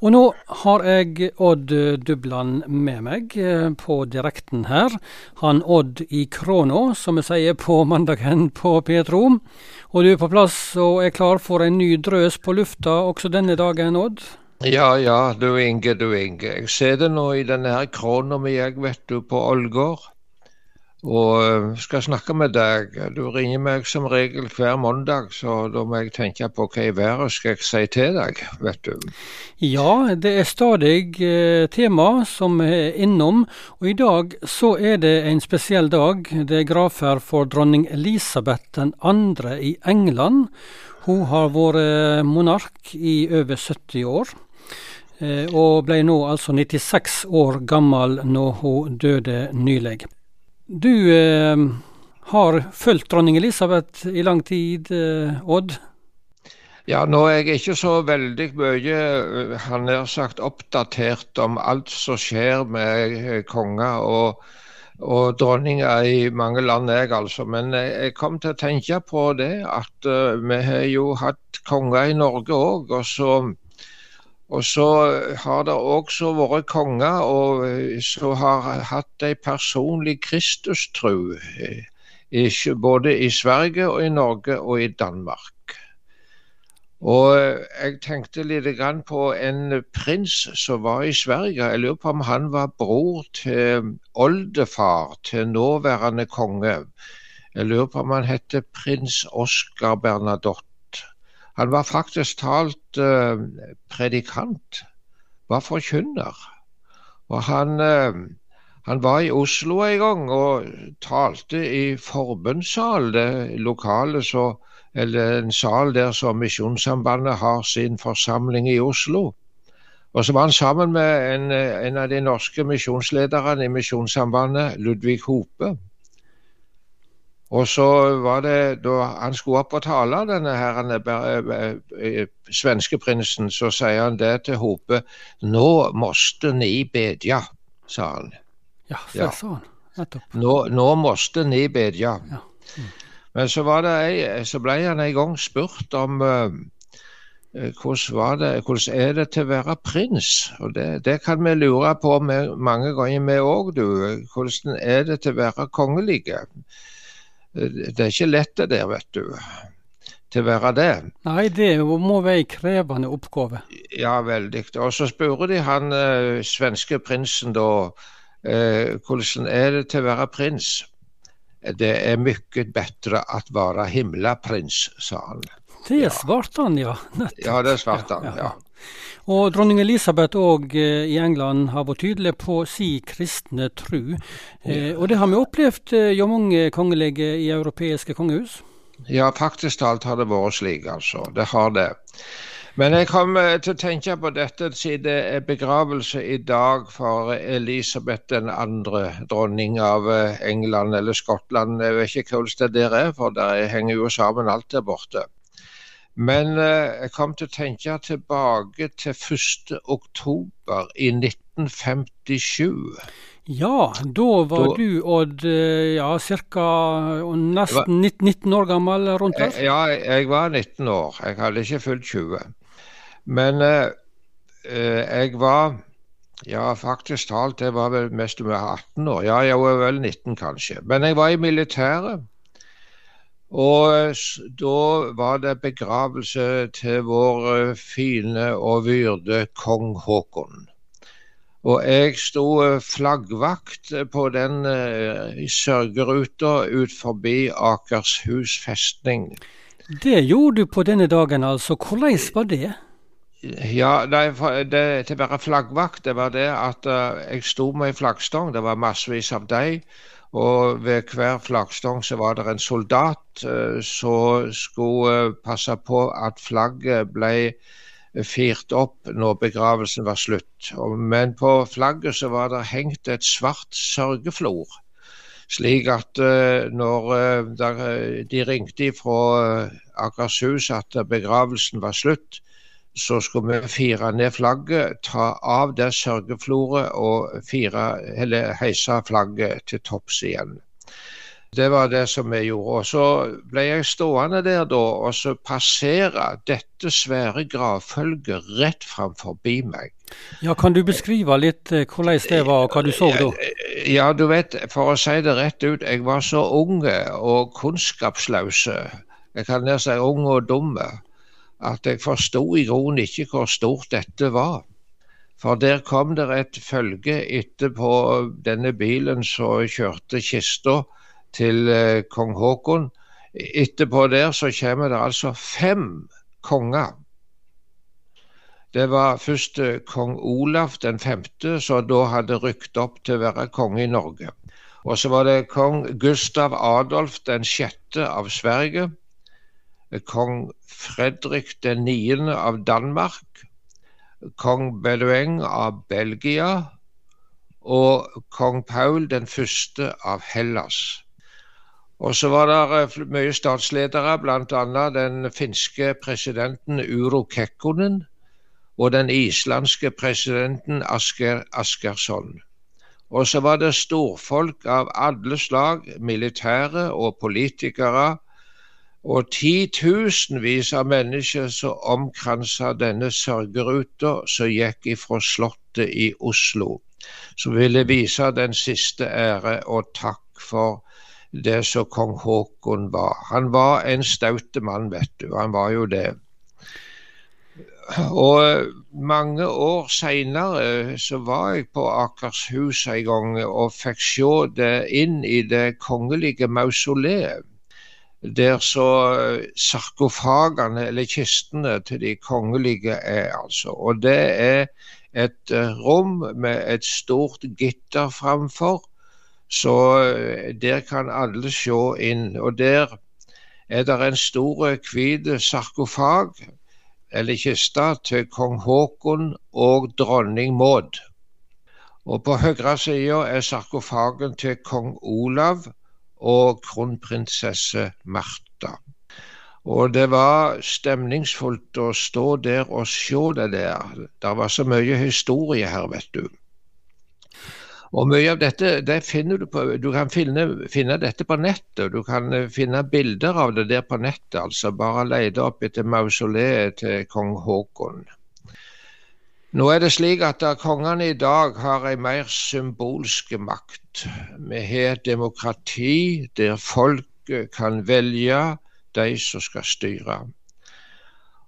Og nå har jeg Odd Dubland med meg eh, på direkten her. Han Odd i Kråna, som vi sier på mandagen på Petro. Og du er på plass og er klar for en ny drøs på lufta også denne dagen, Odd? Ja, ja, du Inge, du Inge. Jeg ser det nå i denne her krona mi, jeg, vet du, på Ålgård og eh, skal snakke med deg. Du ringer meg som regel hver mandag, så da må jeg tenke på hva i været skal jeg si til deg, vet du. Ja, det er stadig eh, tema som er innom, og i dag så er det en spesiell dag. Det er gravferd for dronning Elisabeth 2. i England. Hun har vært monark i over 70 år. Eh, og ble nå altså 96 år gammel når hun døde nylig. Du eh, har fulgt dronning Elisabeth i lang tid, eh, Odd? Ja, nå er jeg ikke så veldig mye eh, han er sagt oppdatert om alt som skjer med eh, konger og, og dronninger i mange land, jeg altså. Men jeg kom til å tenke på det at vi har jo hatt konger i Norge òg. Og så og så har det også vært konger og eh, som har hatt ei personlig Kristustru, eh, både i Sverige og i Norge og i Danmark. Og eh, jeg tenkte litt på en prins som var i Sverige. Jeg lurer på om han var bror til oldefar til nåværende konge. Jeg lurer på om han heter prins Oskar Bernadotte. Han var faktisk talt eh, predikant, var forkynner. Og han, eh, han, var i Oslo en gang og talte i forbundssal, det lokale så, eller en sal der som Misjonssambandet har sin forsamling i Oslo. Og så var han sammen med en, en av de norske misjonslederne i Misjonssambandet, Ludvig Hope. Og så var det da han skulle opp og tale, denne her, eh, eh, svenske prinsen, så sier han det til Hope. Nå måste ni bedja, sa han. Ja, ja. sa han. Nettopp. Nå, nå måste ni bedja. Ja. Mm. Men så, var det ei, så ble han en gang spurt om uh, hvordan, det, hvordan er det til å være prins? Og Det, det kan vi lure på med, mange ganger, vi òg, du. Hvordan er det til å være kongelige? Det er ikke lett det der, vet du. Til å være det. Nei, det må være en krevende oppgave. Ja, veldig. Og så spurte de han øh, svenske prinsen da øh, hvordan er det til å være prins. Det er mye bedre å være himlaprins, sa han. Det svarte han, ja. Nettopp. Ja, det svarte han, ja. ja. Og dronning Elisabeth òg eh, i England har vært tydelig på si kristne tru. Eh, og det har vi opplevd eh, jo mange kongelige i europeiske kongehus? Ja, faktisk talt har det vært slik, altså. Det har det. Men jeg kom til å tenke på dette siden det er begravelse i dag for Elisabeth den andre, dronning av England eller Skottland. Jeg vet ikke hvordan det der er, for det henger jo sammen alt der borte. Men eh, jeg kom til å tenke tilbake til 1. oktober i 1957. Ja, da var da, du Odd eh, ja, ca. nesten 19 år gammel rundt der? Ja, jeg var 19 år. Jeg hadde ikke fylt 20. Men eh, eh, jeg var ja, faktisk talt, jeg var vel mest om jeg var 18 år. Ja, jeg var vel 19 kanskje. Men jeg var i militæret. Og da var det begravelse til vår eh, fine og vyrde kong Haakon. Og jeg sto eh, flaggvakt på den uh, sørgeruta ut forbi Akershus festning. Det gjorde du på denne dagen, altså. Hvordan var det? Ja, nei, det, Til å være flaggvakt, det var det at jeg sto med ei flaggstang. Det var massevis av dem. Og ved hver flaggstang så var det en soldat uh, som skulle uh, passe på at flagget ble firt opp når begravelsen var slutt. Men på flagget så var det hengt et svart sørgeflor. Slik at uh, når de ringte fra Akershus at begravelsen var slutt, så skulle vi fire ned flagget, ta av det sørgefloret og fire, heise flagget til topps igjen. Det var det som vi gjorde. Og så ble jeg stående der da og så passere dette svære gravfølget rett framfor meg. Ja, Kan du beskrive litt eh, hvordan det var, og hva du så da? Ja, du vet, for å si det rett ut, jeg var så unge og kunnskapsløse, jeg kan nær si ung og dumme, at jeg forsto i grunnen ikke hvor stort dette var. For der kom det et følge etterpå denne bilen som kjørte kista til eh, kong Haakon. Etterpå der så kommer det altså fem konger. Det var først eh, kong Olav den femte, som da hadde rykt opp til å være konge i Norge. Og så var det kong Gustav Adolf den sjette av Sverige. Kong Fredrik den 9. av Danmark. Kong Bedouin av Belgia. Og kong Paul den 1. av Hellas. Og så var det eh, mye statsledere, bl.a. den finske presidenten Uro Kekkonen og den islandske presidenten Asker Askersson. Og så var det storfolk av alle slag, militære og politikere, og titusenvis av mennesker som omkransa denne sørgeruta som gikk ifra Slottet i Oslo, som ville vise den siste ære og takk for det som kong Haakon var. Han var en staute mann, vet du. Han var jo det. Og mange år seinere så var jeg på Akershus en gang og fikk se det inn i det kongelige mausoleet. Der så sarkofagene, eller kistene til de kongelige er, altså. Og det er et rom med et stort gitter framfor så eh, der kan alle se inn. Og der er det en stor hvit sarkofag, eller kiste, til kong Haakon og dronning Maud. Og på høyre side er sarkofagen til kong Olav og kronprinsesse Martha. Og det var stemningsfullt å stå der og se det der. Det var så mye historie her, vet du. Og Mye av dette det finner du på Du kan finne, finne, dette på nettet. Du kan eh, finne bilder av det der på nettet. altså Bare lete opp etter mausoleet til kong Haakon. Nå er det slik at kongene i dag har en mer symbolsk makt. Vi har et demokrati der folk kan velge de som skal styre.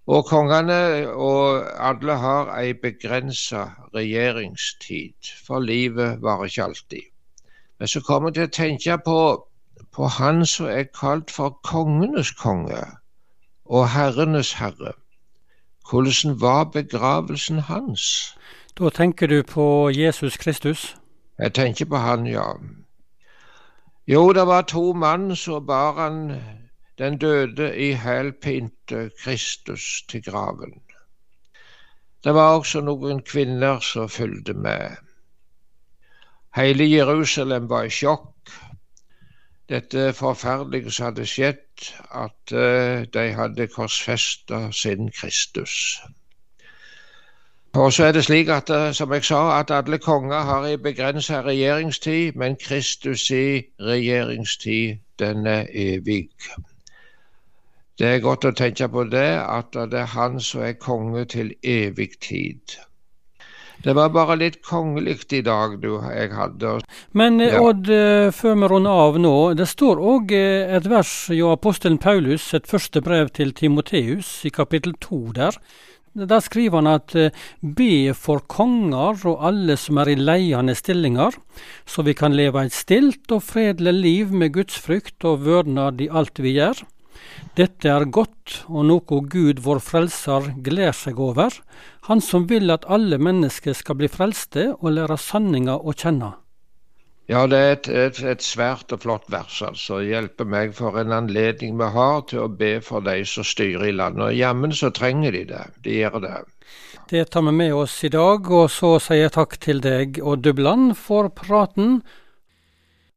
Og kongene og alle har ei begrensa regjeringstid, for livet varer ikke alltid. Men så kommer jeg til å tenke på, på han som er kalt for kongenes konge og herrenes herre. Hvordan var begravelsen hans? Da tenker du på Jesus Kristus? Jeg tenker på han, ja. Jo, det var to mann som bar han den døde i hælpinte Kristus til graven. Det var også noen kvinner som fulgte med. Hele Jerusalem var i sjokk. Dette forferdelige som hadde skjedd, at uh, de hadde korsfesta sin Kristus. Og så er det slik at, uh, som jeg sa, at alle konger har i begrensa regjeringstid, men Kristus i regjeringstid, den er evig. Det er godt å tenke på det, at det er han som er konge til evig tid. Det var bare litt kongelig i dag du, jeg hadde. Men eh, ja. Odd, eh, før vi runder av nå, det står òg eh, et vers i apostelen Paulus, et første brev til Timoteus, i kapittel to der. Der skriver han at be for konger og alle som er i leiende stillinger, så vi kan leve et stilt og fredelig liv med Guds frykt og vørdnad i alt vi gjør. Dette er godt og noe Gud vår Frelser gleder seg over, Han som vil at alle mennesker skal bli frelste og lære sanninga å kjenne. Ja, det er et, et, et, svært og flott vers, altså. Hjelpe meg for en anledning vi har til å be for de som styrer i landet. Og jammen så trenger de det. De gjør det. Det tar vi med oss i dag, og så sier jeg takk til deg, og Dubland, for praten.